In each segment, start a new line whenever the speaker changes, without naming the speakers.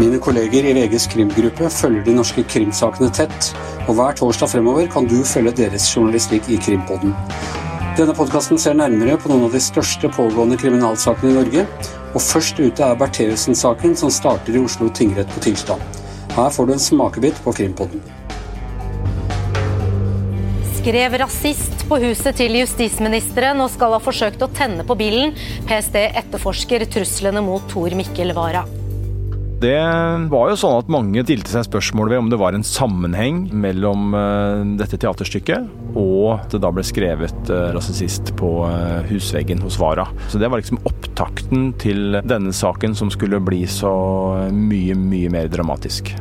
Mine kolleger i VGs krimgruppe følger de norske krimsakene tett, og hver torsdag fremover kan du følge deres journalistikk i Krimpodden. Denne podkasten ser nærmere på noen av de største pågående kriminalsakene i Norge, og først ute er Bertheussen-saken, som starter i Oslo tingrett på tirsdag. Her får du en smakebit på Krimpodden.
Skrev rasist på huset til justisministeren og skal ha forsøkt å tenne på bilen. PST etterforsker truslene mot Tor Mikkel Wara.
Det var jo sånn at mange stilte seg spørsmål ved om det var en sammenheng mellom eh, dette teaterstykket og at det da ble skrevet eh, rasist på eh, husveggen hos Vara. Så det var liksom opptakten til denne saken som skulle bli så mye, mye mer dramatisk.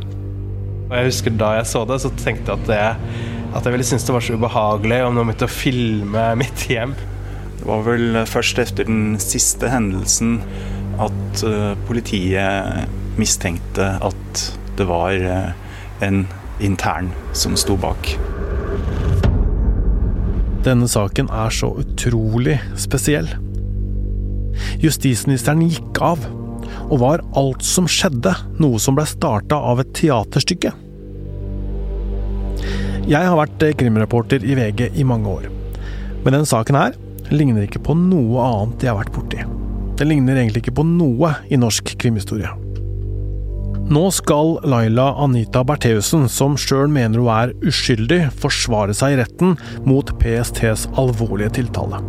Jeg husker Da jeg så det, så tenkte jeg at, det, at jeg ville synes det var så ubehagelig om noen begynte å filme mitt hjem.
Det var vel først etter den siste hendelsen at politiet mistenkte at det var en intern som sto bak.
Denne saken er så utrolig spesiell. Justisministeren gikk av, og var alt som skjedde, noe som ble starta av et teaterstykke. Jeg har vært krimreporter i VG i mange år, men denne saken her ligner ikke på noe annet jeg har vært borti. Den ligner egentlig ikke på noe i norsk krimhistorie. Nå skal Laila Anita Bertheussen, som sjøl mener hun er uskyldig, forsvare seg i retten mot PSTs alvorlige tiltale.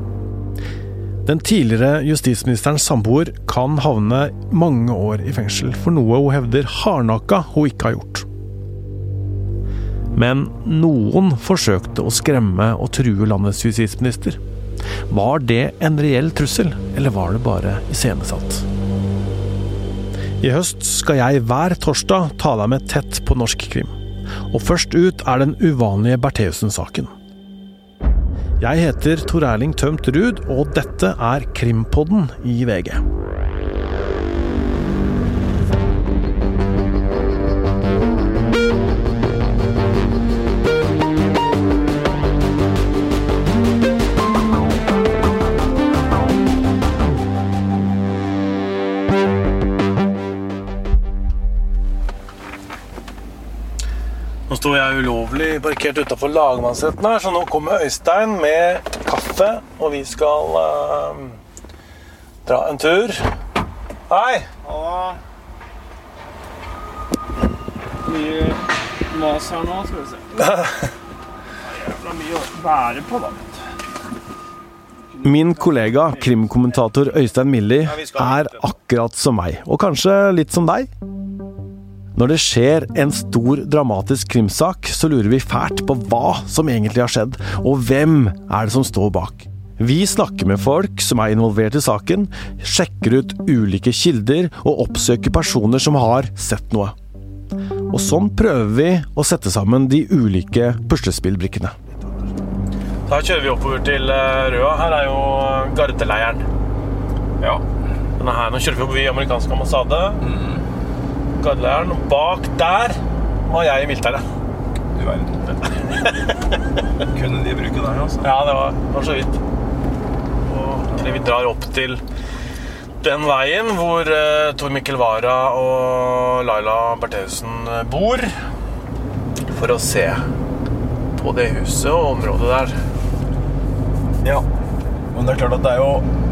Den tidligere justisministerens samboer kan havne mange år i fengsel for noe hun hevder hardnakka hun ikke har gjort. Men noen forsøkte å skremme og true landets justisminister. Var det en reell trussel, eller var det bare iscenesatt? I høst skal jeg hver torsdag ta deg med tett på norsk krim. Og først ut er den uvanlige Bertheussen-saken. Jeg heter Tor Erling Tømt Ruud, og dette er Krimpodden i VG.
Sto jeg ulovlig parkert utafor lagmannsretten her, så nå kommer Øystein med kaffe, og vi skal uh, dra en tur. Hei!
Og mye mas her nå, skal vi se. Jævla mye å bære på, da.
Min kollega, krimkommentator Øystein Milli, er akkurat som meg, og kanskje litt som deg. Når det skjer en stor, dramatisk krimsak, så lurer vi fælt på hva som egentlig har skjedd, og hvem er det som står bak. Vi snakker med folk som er involvert i saken, sjekker ut ulike kilder og oppsøker personer som har sett noe. Og sånn prøver vi å sette sammen de ulike puslespillbrikkene.
Da kjører vi oppover til eh, Røa. Her er jo gardeleiren. Ja. Denne her, nå kjører vi forbi amerikansk ambassade. Gardeleiren. Og bak der var jeg i militæret.
Du verden. Kunne de bruke deg, altså?
Ja, det var, det var så vidt. Og vi drar opp til den veien hvor uh, Tor Mikkel Wara og Laila Bertheussen eh, bor. For å se på det huset og området der.
Ja. Men det er klart at det er jo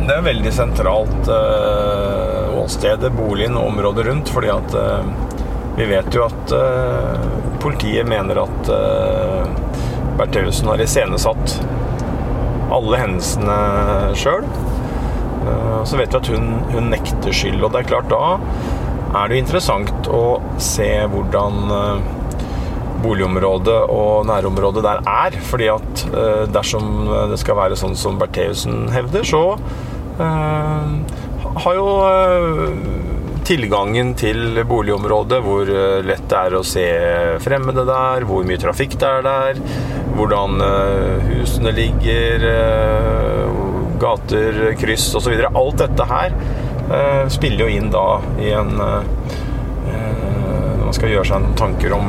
Det er veldig sentralt eh, åstedet, boligen og området rundt, fordi at eh, vi vet jo at eh, politiet mener at eh, Bertheussen har iscenesatt alle hendelsene sjøl. Så vet vi at hun, hun nekter skyld, og det er klart da er det jo interessant å se hvordan boligområdet og nærområdet der er. Fordi at eh, dersom det skal være sånn som Bertheussen hevder, så eh, har jo eh, tilgangen til boligområdet, hvor eh, lett det er å se fremmede der, hvor mye trafikk det er der, hvordan eh, husene ligger, eh, gater, kryss osv. Alt dette her eh, spiller jo inn da i en man skal gjøre seg noen tanker om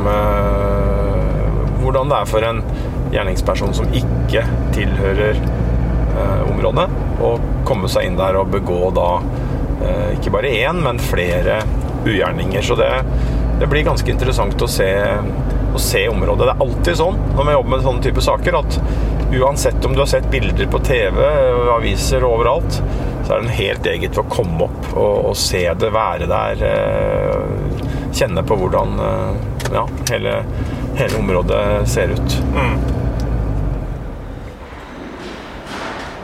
hvordan det er for en gjerningsperson som ikke tilhører eh, området, og komme seg inn der og begå da eh, ikke bare én, men flere ugjerninger. Så det, det blir ganske interessant å se, å se området. Det er alltid sånn når vi jobber med sånne type saker, at uansett om du har sett bilder på TV, aviser og overalt, så er det en helt eget for å komme opp og, og se det, være der. Eh, kjenne på hvordan eh, ja, hele, hele, området ser ut. Mm.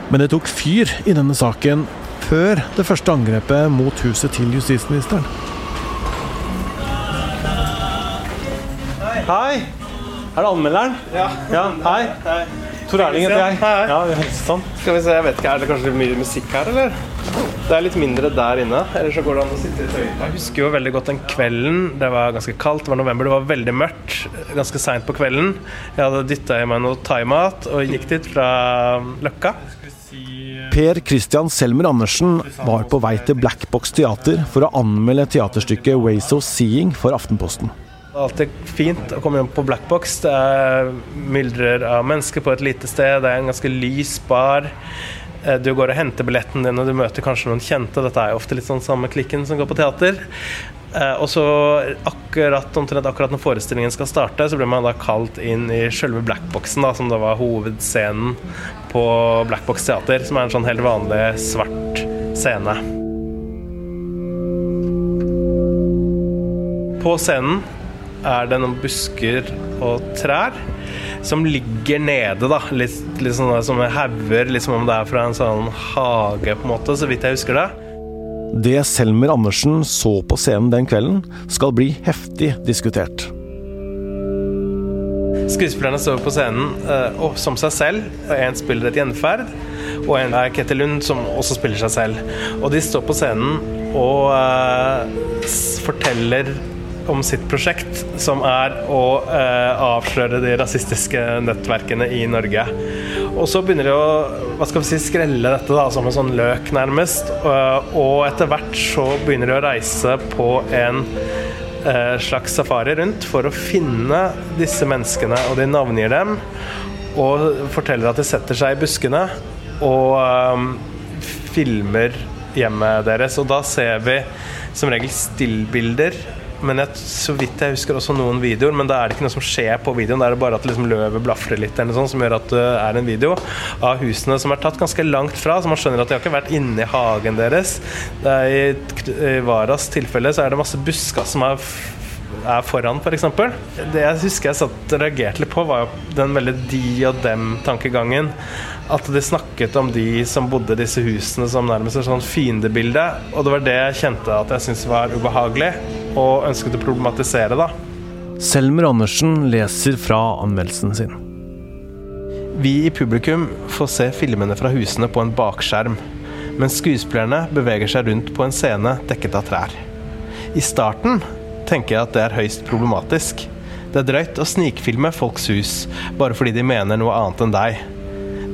Men det tok fyr i denne saken før det første angrepet mot huset til justisministeren.
Hei! Er det anmelderen?
Ja.
ja hei. hei. Tor Erling heter jeg.
Hei.
Ja, sånn. Skal vi se, jeg vet ikke, Er det kanskje mye musikk her, eller? Det er litt mindre der inne. Eller så går det an å sitte litt tøyet. Jeg husker jo veldig godt den kvelden. Det var ganske kaldt, det var november, det var veldig mørkt. Ganske seint på kvelden. Jeg hadde dytta i meg noe thaimat og gikk dit fra Løkka.
Per Christian Selmer Andersen var på vei til Blackbox teater for å anmelde teaterstykket 'Ways of Seeing' for Aftenposten.
Det er alltid fint å komme hjem på Blackbox. Det er myldrer av mennesker på et lite sted. Det er en ganske lys bar. Eh, du går og henter billetten din, og du møter kanskje noen kjente. Dette er jo ofte litt sånn samme klikken som går på teater. Eh, og så akkurat, omtrent akkurat når forestillingen skal starte, så blir man da kalt inn i selve Blackboxen, da, som da var hovedscenen på Blackbox teater, som er en sånn helt vanlig svart scene. På scenen er det noen busker og trær som ligger nede, da. Litt, litt sånn som hauger, liksom om det er fra en sånn hage, på en måte, så vidt jeg husker det.
Det Selmer Andersen så på scenen den kvelden, skal bli heftig diskutert.
Skuespillerne står på scenen og som seg selv. En spiller et gjenferd, og en er Ketil Lund, som også spiller seg selv. Og de står på scenen og uh, forteller om sitt prosjekt, som er å uh, avsløre de rasistiske nettverkene i Norge. Og så begynner de å hva skal vi si, skrelle dette da, som en sånn løk, nærmest. Eh, og etter hvert så begynner de å reise på en eh, slags safari rundt for å finne disse menneskene, og de navngir dem. Og forteller at de setter seg i buskene og um, filmer hjemmet deres. Og da ser vi som regel stillbilder men jeg, så vidt jeg husker også noen videoer, men da er det ikke noe som skjer på videoen. Da er det bare at liksom løvet blafrer litt, eller sånt, som gjør at det er en video av husene som er tatt ganske langt fra. Så man skjønner at de har ikke vært inne i hagen deres. I, Varas tilfelle så er det masse busker som er er foran, f.eks. For det jeg husker jeg satt og reagerte litt på, var jo den veldig de og dem-tankegangen. At de snakket om de som bodde i disse husene som nærmest et sånn fiendebilde. Og det var det jeg kjente at jeg syntes var ubehagelig, og ønsket å problematisere, da.
Selmer Andersen leser fra anmeldelsen sin.
Vi i publikum får se filmene fra husene på en bakskjerm, mens skuespillerne beveger seg rundt på en scene dekket av trær. I starten tenker jeg at det er høyst problematisk. Det er drøyt å snikfilme folks hus bare fordi de mener noe annet enn deg.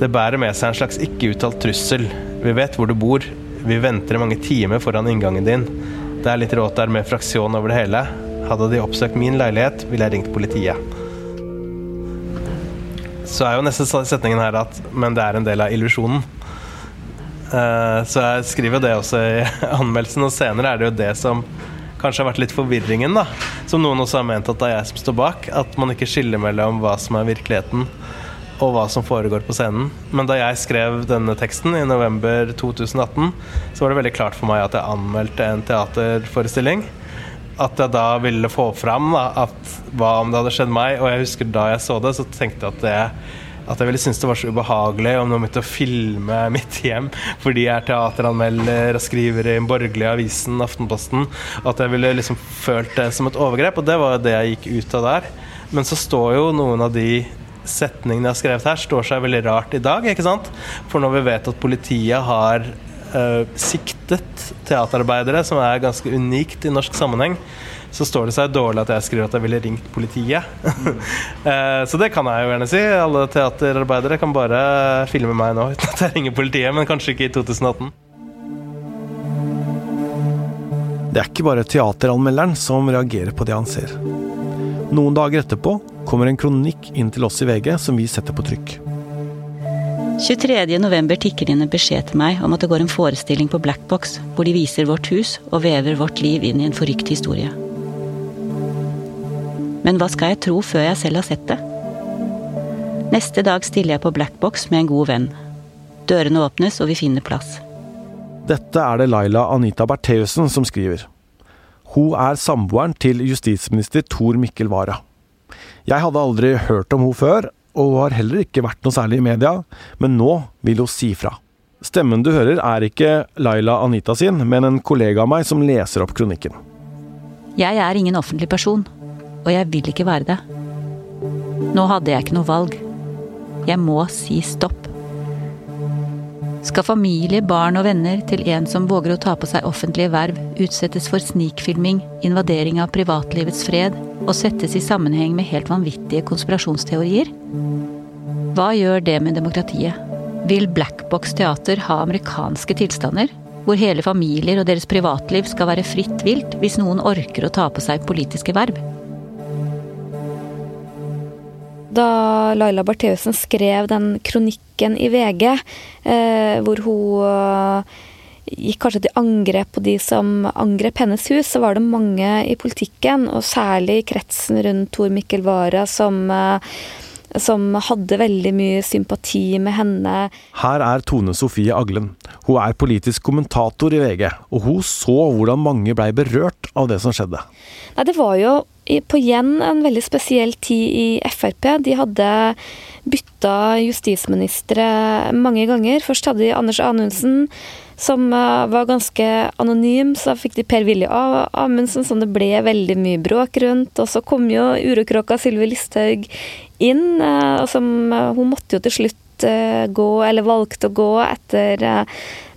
Det bærer med seg en slags ikke-uttalt trussel. Vi vet hvor du bor. Vi venter i mange timer foran inngangen din. Det er litt rått der med fraksjon over det hele. Hadde de oppsøkt min leilighet, ville jeg ringt politiet. Så er jo neste setningen her at Men det er en del av illusjonen. Eh, så jeg skriver det også i anmeldelsen, og senere er det jo det som kanskje har vært litt forvirringen, da. Som noen også har ment at det er jeg som står bak. At man ikke skiller mellom hva som er virkeligheten og hva som foregår på scenen. Men da jeg skrev denne teksten i november 2018, så var det veldig klart for meg at jeg anmeldte en teaterforestilling. At jeg da ville få fram da, at hva om det hadde skjedd meg. Og jeg husker da jeg så det, så tenkte jeg at det at jeg ville synes det var så ubehagelig om noen begynte å filme mitt hjem fordi jeg er teateranmelder og skriver i den borgerlige avisen Aftenposten. At jeg ville liksom følt det som et overgrep, og det var det jeg gikk ut av der. Men så står jo noen av de setningene jeg har skrevet her, står seg veldig rart i dag. ikke sant? For når vi vet at politiet har øh, siktet teaterarbeidere, som er ganske unikt i norsk sammenheng, så står det seg dårlig at jeg skriver at jeg ville ringt politiet. Eh, så det kan jeg jo gjerne si. Alle teaterarbeidere kan bare filme meg nå uten at jeg ringer politiet, men kanskje ikke i 2018.
Det er ikke bare teateranmelderen som reagerer på det han ser. Noen dager etterpå kommer en kronikk inn til oss i VG som vi setter på trykk.
23.11 tikker inn en beskjed til meg om at det går en forestilling på Blackbox hvor de viser vårt hus og vever vårt liv inn i en forrykt historie. Men hva skal jeg tro før jeg selv har sett det? Neste dag stiller jeg på Blackbox med en god venn. Dørene åpnes, og vi finner plass.
Dette er det Laila Anita Bertheussen som skriver. Hun er samboeren til justisminister Tor Mikkel Wara. Jeg hadde aldri hørt om hun før, og har heller ikke vært noe særlig i media, men nå vil hun si fra. Stemmen du hører er ikke Laila Anita sin, men en kollega av meg som leser opp kronikken.
Jeg er ingen offentlig person, og jeg vil ikke være det. Nå hadde jeg ikke noe valg. Jeg må si stopp. Skal familie, barn og venner til en som våger å ta på seg offentlige verv, utsettes for snikfilming, invadering av privatlivets fred og settes i sammenheng med helt vanvittige konspirasjonsteorier? Hva gjør det med demokratiet? Vil Blackbox teater ha amerikanske tilstander? Hvor hele familier og deres privatliv skal være fritt vilt hvis noen orker å ta på seg politiske verv?
Da Laila Bartheussen skrev den kronikken i VG, eh, hvor hun eh, gikk kanskje til angrep på de som angrep hennes hus, så var det mange i politikken, og særlig i kretsen rundt Tor Mikkel Wara, som eh, som hadde veldig mye sympati med henne.
Her er Tone Sofie Aglen. Hun er politisk kommentator i VG, og hun så hvordan mange blei berørt av det som skjedde.
Nei, det var jo på igjen en veldig spesiell tid i Frp. De hadde bytta justisministre mange ganger. Først hadde de Anders Anundsen, som eh, var ganske anonym. Så fikk de Per-Willy Amundsen, som det ble veldig mye bråk rundt. Og så kom jo urokråka Sylvi Listhaug inn, eh, som eh, Hun måtte jo til slutt gå, eller valgte å gå, etter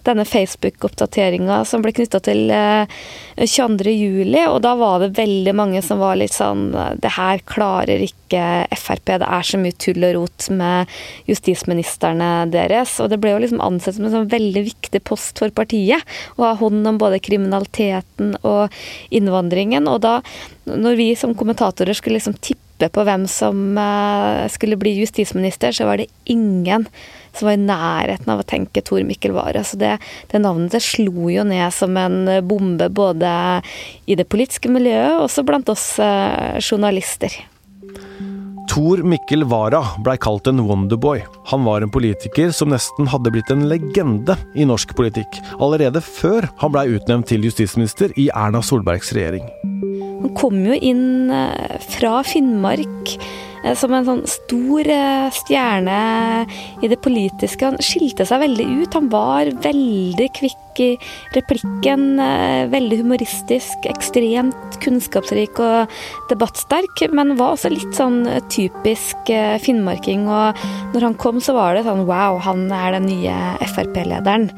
denne Facebook-oppdateringa som ble knytta til 22.07. Eh, og da var det veldig mange som var litt sånn Det her klarer ikke Frp. Det er så mye tull og rot med justisministrene deres. Og det ble jo liksom ansett som en sånn veldig viktig post for partiet å ha hånd om både kriminaliteten og innvandringen. Og da, når vi som kommentatorer skulle liksom tippe på hvem som eh, skulle bli justisminister, så var det ingen som var i nærheten av å tenke Tor Mikkel Wara. Så det, det, navnet det slo jo ned som en bombe både i det politiske miljøet og også blant oss eh, journalister.
Tor Mikkel Wara blei kalt en wonderboy. Han var en politiker som nesten hadde blitt en legende i norsk politikk, allerede før han blei utnevnt til justisminister i Erna Solbergs regjering.
Han kom jo inn eh, fra Finnmark som en sånn stor eh, stjerne i det politiske. Han skilte seg veldig ut. Han var veldig kvikk i replikken, eh, veldig humoristisk, ekstremt kunnskapsrik og debattsterk, men var også litt sånn typisk finnmarking. Og når han kom, så var det sånn wow, han er den nye Frp-lederen.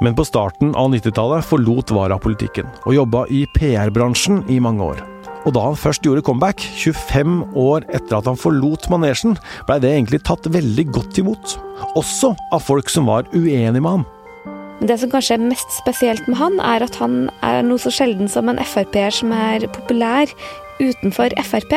Men på starten av 90-tallet forlot Vara politikken, og jobba i PR-bransjen i mange år. Og da han først gjorde comeback, 25 år etter at han forlot manesjen, blei det egentlig tatt veldig godt imot. Også av folk som var uenig med ham.
Det som kanskje er mest spesielt med han, er at han er noe så sjelden som en Frp-er som er populær utenfor Frp.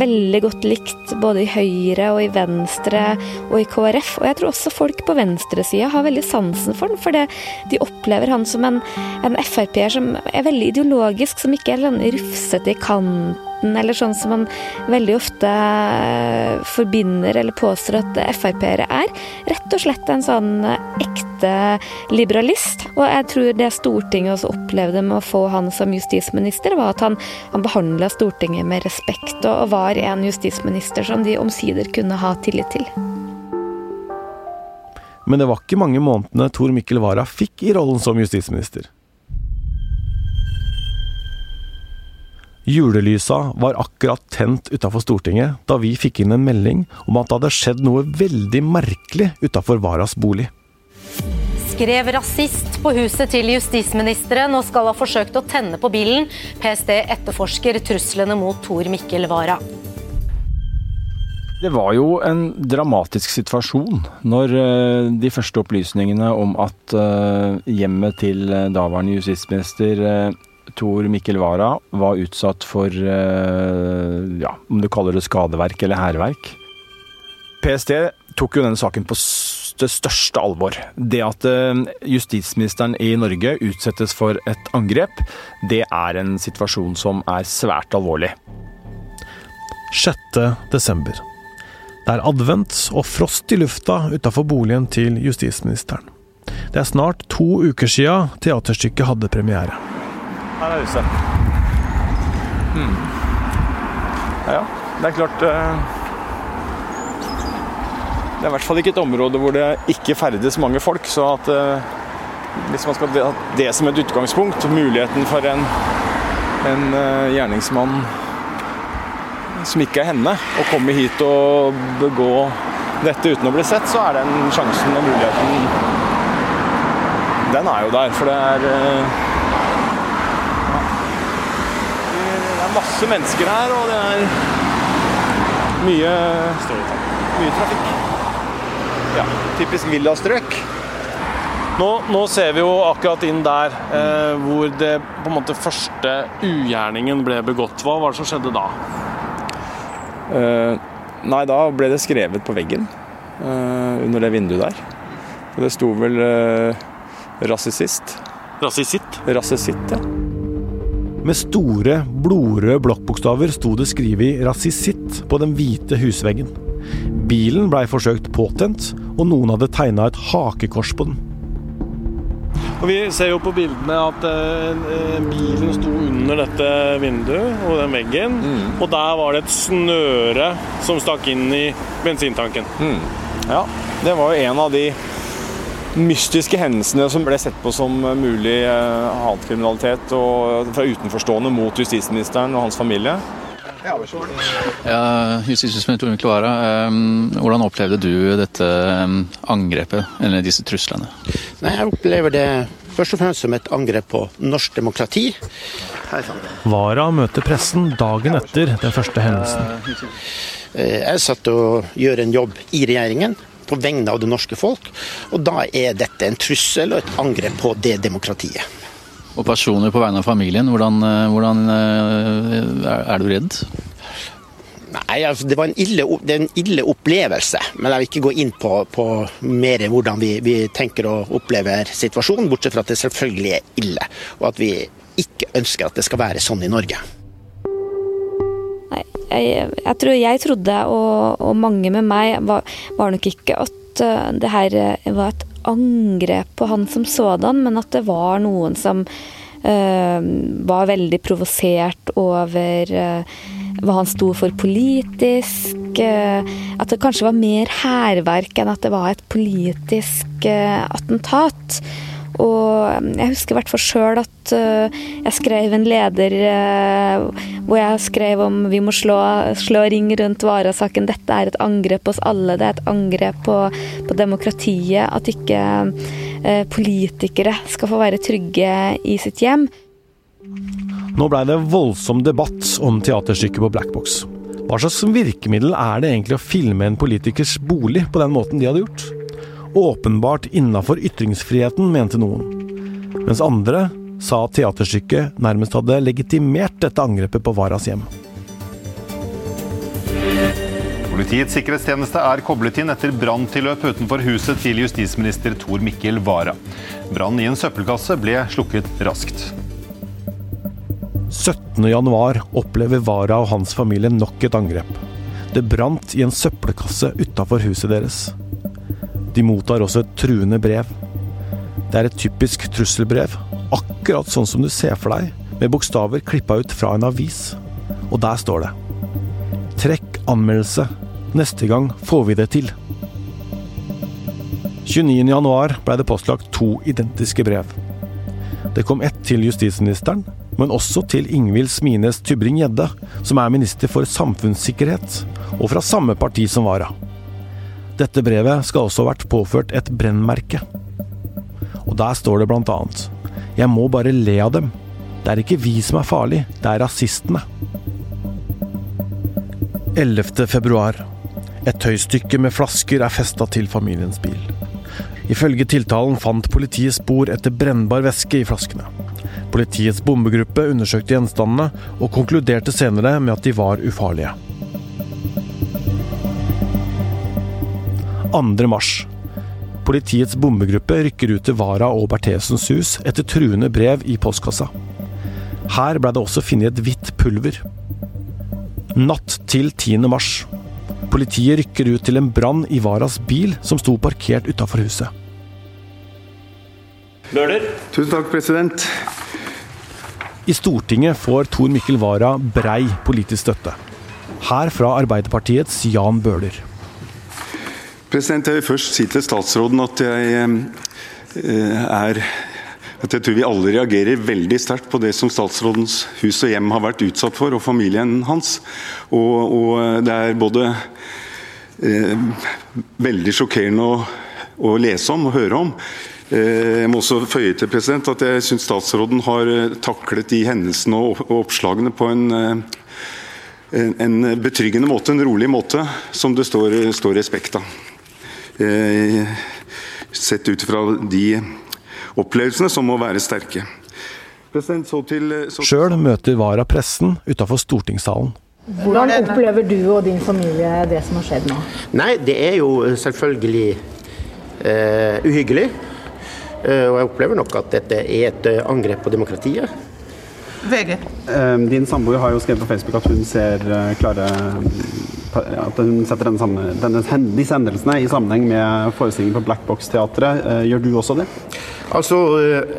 Veldig godt likt både i Høyre og i Venstre og i KrF. Og jeg tror også folk på venstresida har veldig sansen for den, for de opplever han som en, en Frp-er som er veldig ideologisk, som ikke er sånn rufsete i kanten måten, eller sånn som man veldig ofte eh, forbinder eller påstår at Frp-ere er. Rett og slett en sånn ekte liberalist. Og jeg tror det Stortinget også opplevde med å få han som justisminister, var at han, han behandla Stortinget med respekt, og, og var en justisminister som de omsider kunne ha tillit til.
Men det var ikke mange månedene Tor Mikkel Wara fikk i rollen som justisminister. Julelysa var akkurat tent utafor Stortinget da vi fikk inn en melding om at det hadde skjedd noe veldig merkelig utafor Varas bolig.
Skrev rasist på huset til justisministeren og skal ha forsøkt å tenne på bilen. PST etterforsker truslene mot Tor Mikkel Wara.
Det var jo en dramatisk situasjon når eh, de første opplysningene om at eh, hjemmet til daværende justisminister eh, Tor Mikkel Wara var utsatt for eh, ja, om du kaller det skadeverk eller hærverk. PST tok jo denne saken på det største alvor. Det at eh, justisministeren i Norge utsettes for et angrep, det er en situasjon som er svært alvorlig.
6. desember. Det er advent og frost i lufta utafor boligen til justisministeren. Det er snart to uker sia teaterstykket hadde premiere.
Her er huset. Hmm. Ja, det er klart eh, Det er i hvert fall ikke et område hvor det ikke ferdes mange folk. Så at eh, hvis man skal ha det som et utgangspunkt, muligheten for en, en eh, gjerningsmann som ikke er henne, å komme hit og begå dette uten å bli sett, så er den sjansen og muligheten Den er jo der. For det er Det er masse mennesker her, og det er mye Mye trafikk. Ja, typisk villastrøk.
Nå, nå, ser vi jo akkurat inn der eh, hvor det på en måte første ugjerningen ble begått. Hva var det som skjedde da?
Eh, nei, da ble det skrevet på veggen eh, under det vinduet der. Og det sto vel eh, rasisist.
Rasisitt?
Rasisitt, ja.
Med store, blodrøde blokkbokstaver sto det skrevet 'rasisitt' på den hvite husveggen. Bilen blei forsøkt påtent, og noen hadde tegna et hakekors på den.
Og Vi ser jo på bildene at eh, bilen sto under dette vinduet og den veggen. Mm. Og der var det et snøre som stakk inn i bensintanken.
Mm. Ja, det var jo en av de mystiske hendelsene som ble sett på som mulig eh, hatkriminalitet og fra utenforstående mot justisministeren og hans familie.
Ja, Justisminister Tone Mikkel hvordan opplevde du dette angrepet, eller disse truslene?
Nei, Jeg opplever det først og fremst som et angrep på norsk demokrati.
Wara møter pressen dagen etter den første hendelsen.
Eh, jeg satt og gjør en jobb i regjeringen på vegne av det norske folk, og da er dette en trussel og et angrep på det demokratiet.
Og personer på vegne av familien, hvordan, eh, hvordan er du redd?
Nei, altså, det var en ille, det er en ille opplevelse. Men jeg vil ikke gå inn på, på mer hvordan vi, vi, tenker og opplever situasjonen, bortsett fra at det selvfølgelig er ille. Og at vi ikke ønsker at det skal være sånn i Norge.
Jeg, jeg, tror jeg trodde, og, og mange med meg, var, var nok ikke at uh, det her var et angrep på han som sådan, men at det var noen som uh, var veldig provosert over uh, hva han sto for politisk. Uh, at det kanskje var mer hærverk enn at det var et politisk attentat. Og jeg husker i hvert fall sjøl at uh, jeg skrev en leder uh, hvor jeg skrev om vi må slå, slå ring rundt Vara-saken. Dette er et angrep på oss alle. Det er et angrep på, på demokratiet. At ikke uh, politikere skal få være trygge i sitt hjem.
Nå blei det voldsom debatt om teaterstykket på Blackbox. Hva slags virkemiddel er det egentlig å filme en politikers bolig på den måten de hadde gjort? Åpenbart innafor ytringsfriheten, mente noen. Mens andre sa at teaterstykket nærmest hadde legitimert dette angrepet på Varas hjem.
Politiets sikkerhetstjeneste er koblet inn etter branntilløp utenfor huset til justisminister Tor Mikkel Wara. Brannen i en søppelkasse ble slukket raskt.
17.1 opplever Wara og hans familie nok et angrep. Det brant i en søppelkasse utafor huset deres. De mottar også et truende brev. Det er et typisk trusselbrev, akkurat sånn som du ser for deg, med bokstaver klippa ut fra en avis. Og der står det Trekk anmeldelse. Neste gang får vi det til. 29.1 blei det postlagt to identiske brev. Det kom ett til justisministeren, men også til Ingvild Smines Tybring-Gjedde, som er minister for samfunnssikkerhet, og fra samme parti som Vara. Dette brevet skal også ha vært påført et brennmerke. Og der står det blant annet Jeg må bare le av dem. Det er ikke vi som er farlig, det er rasistene. 11. februar. Et tøystykke med flasker er festa til familiens bil. Ifølge tiltalen fant politiet spor etter brennbar væske i flaskene. Politiets bombegruppe undersøkte gjenstandene og konkluderte senere med at de var ufarlige. 2. mars. Politiets bombegruppe rykker ut til Vara og Berthesens hus etter truende brev i postkassa. Her ble det også funnet et hvitt pulver. Natt til 10. mars. Politiet rykker ut til en brann i Varas bil som sto parkert utafor huset.
Bøhler. Tusen takk, president.
I Stortinget får Tor Mikkel Wara brei politisk støtte. Her fra Arbeiderpartiets Jan Bøhler.
President, Jeg vil først si til statsråden at jeg eh, er at jeg tror vi alle reagerer veldig sterkt på det som statsrådens hus og hjem har vært utsatt for, og familien hans. Og, og det er både eh, veldig sjokkerende å, å, lese om og høre om. Eh, jeg må også føye til president, at jeg syns statsråden har eh, taklet de hendelsene og oppslagene på en, eh, en betryggende måte, en rolig måte, som det står, står respekt av. Sett ut fra de opplevelsene som må være sterke.
Sjøl møter Vara pressen utafor stortingssalen.
Hvordan opplever du og din familie det som har skjedd nå?
Nei, Det er jo selvfølgelig uh, uhyggelig. Eh, og jeg opplever nok at dette er et eh, angrep på demokratiet.
VG.
Ehm, din samboer har jo skrevet på Facebook at hun ser eh, klare at hun setter denne, denne, disse hendelsene i sammenheng med forestillingen på Black Box-teatret. Gjør du også det?
Altså,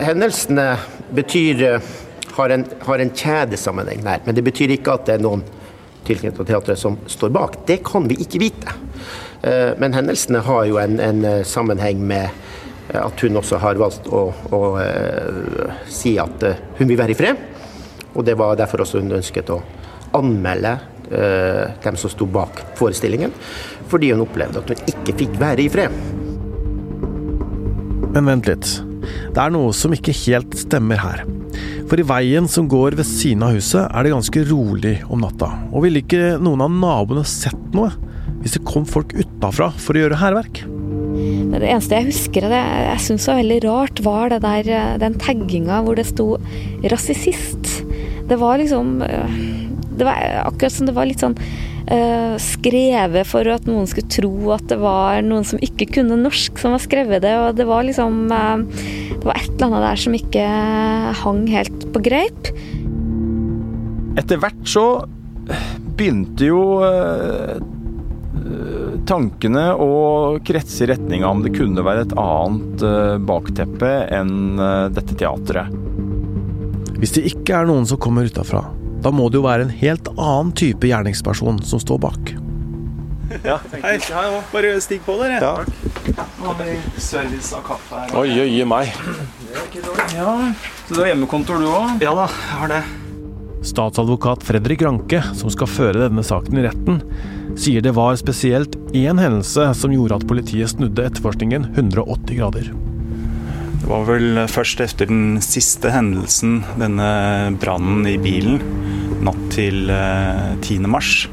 Hendelsene betyr har en, har en kjedesammenheng der. Men det betyr ikke at det er noen tilknyttet teatret som står bak. Det kan vi ikke vite. Men hendelsene har jo en, en sammenheng med at hun også har valgt å, å si at hun vil være i fred. Og det var derfor også hun ønsket å anmelde eh, dem som sto bak forestillingen, fordi hun opplevde at hun ikke fikk være i fred.
Men vent litt. Det er noe som ikke helt stemmer her. For i veien som går ved siden av huset, er det ganske rolig om natta. Og ville ikke noen av naboene sett noe hvis det kom folk utafra for å gjøre hærverk?
Det eneste jeg husker det jeg syns var veldig rart, var det der, eh, den tagginga hvor det sto 'rasist'. Det var liksom eh, Det var akkurat som det var litt sånn uh, skrevet for at noen skulle tro at det var noen som ikke kunne norsk, som var skrevet det. Og det var liksom Det var et eller annet der som ikke hang helt på greip.
Etter hvert så begynte jo tankene og kretse i retning om det kunne være et annet bakteppe enn dette teatret.
Hvis det ikke er noen som kommer utafra, da må det jo være en helt annen type gjerningsperson som står bak.
Ja. Hei. Hei Bare stig på, dere. Ja. Nå har vi service av kaffe her.
Oi, oi, meg.
Ja, Så du har hjemmekontor, du òg?
Ja da, jeg har det.
Statsadvokat Fredrik Ranke, som skal føre denne saken i retten, sier det var spesielt én hendelse som gjorde at politiet snudde etterforskningen 180 grader.
Det var vel først etter den siste hendelsen, denne brannen i bilen, natt til 10. Eh, mars,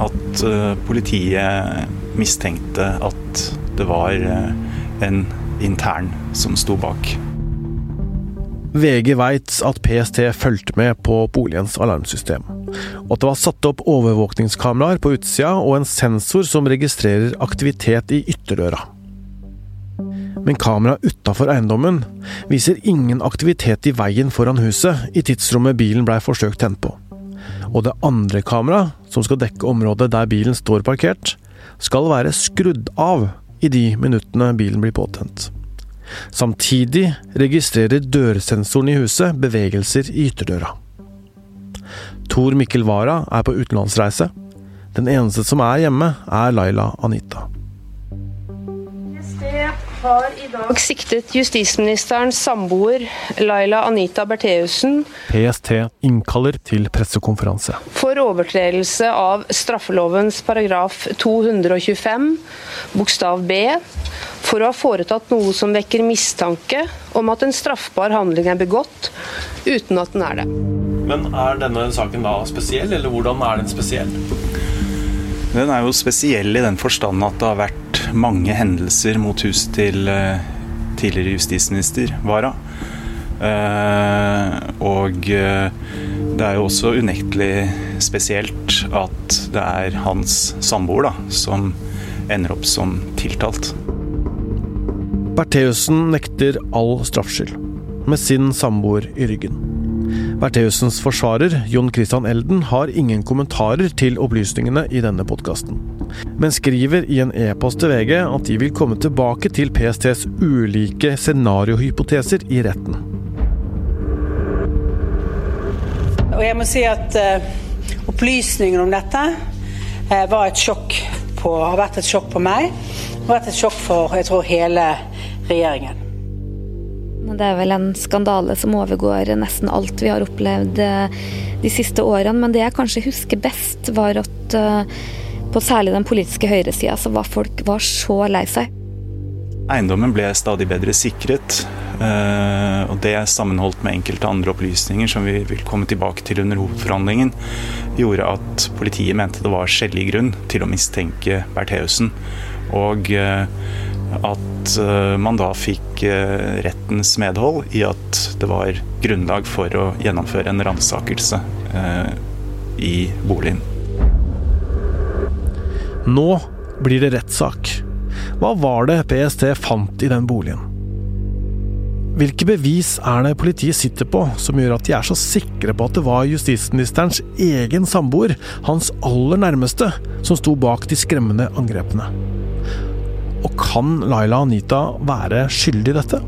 at eh, politiet mistenkte at det var eh, en intern som sto bak.
VG veit at PST fulgte med på boligens alarmsystem, og at det var satt opp overvåkningskameraer på utsida og en sensor som registrerer aktivitet i ytterdøra. Men kameraet utafor eiendommen viser ingen aktivitet i veien foran huset i tidsrommet bilen blei forsøkt tent på. Og det andre kameraet, som skal dekke området der bilen står parkert, skal være skrudd av i de minuttene bilen blir påtent. Samtidig registrerer dørsensoren i huset bevegelser i ytterdøra. Tor Mikkel Wara er på utenlandsreise. Den eneste som er hjemme, er Laila Anita.
Har i dag siktet justisministerens samboer Laila Anita Bertheussen
PST innkaller til pressekonferanse.
For overtredelse av straffelovens paragraf 225 bokstav b for å ha foretatt noe som vekker mistanke om at en straffbar handling er begått, uten at den er det.
Men er denne saken da spesiell, eller hvordan er den spesiell?
Den er jo spesiell i den forstand at det har vært mange hendelser mot huset til eh, tidligere justisminister Wara. Eh, og eh, det er jo også unektelig spesielt at det er hans samboer da, som ender opp som tiltalt.
Bertheussen nekter all straffskyld, med sin samboer i ryggen. Bertheussens forsvarer, Jon Christian Elden, har ingen kommentarer til opplysningene i denne podkasten, men skriver i en e-post til VG at de vil komme tilbake til PSTs ulike scenariohypoteser i retten.
Og jeg må si at uh, opplysningen om dette uh, var et sjokk på, har vært et sjokk på meg. Og vært et sjokk for jeg tror hele regjeringen.
Det er vel en skandale som overgår nesten alt vi har opplevd eh, de siste årene. Men det jeg kanskje husker best, var at på særlig den politiske høyresida så var folk var så lei seg.
Eiendommen ble stadig bedre sikret, og det sammenholdt med enkelte andre opplysninger som vi vil komme tilbake til under hovedforhandlingen, gjorde at politiet mente det var skjellig grunn til å mistenke Bertheussen. Og at man da fikk rettens medhold i at det var grunnlag for å gjennomføre en ransakelse i boligen.
Nå blir det rettssak. Hva var det PST fant i den boligen? Hvilke bevis er det politiet sitter på som gjør at de er så sikre på at det var justisministerens egen samboer, hans aller nærmeste, som sto bak de skremmende angrepene? Og kan Laila Anita være skyldig i dette?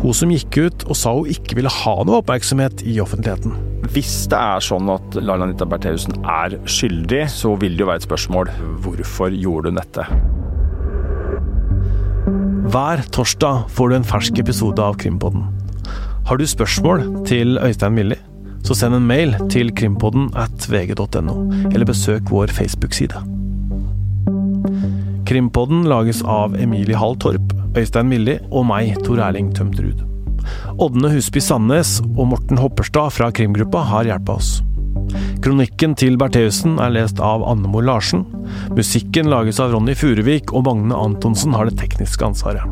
Hun som gikk ut og sa hun ikke ville ha noe oppmerksomhet i offentligheten.
Hvis det er sånn at Laila Anita Bertheussen er skyldig, så vil det jo være et spørsmål hvorfor gjorde hun dette?
Hver torsdag får du en fersk episode av Krimpodden. Har du spørsmål til Øystein Milli, så send en mail til krimpodden at vg.no, eller besøk vår Facebook-side. Krimpodden lages av Emilie Hall Torp, Øystein Milli og meg, Tor Erling Tømterud. Ådne Husby Sandnes og Morten Hopperstad fra krimgruppa har hjulpet oss. Kronikken til Bertheussen er lest av Annemor Larsen. Musikken lages av Ronny Furuvik, og Magne Antonsen har det tekniske ansvaret.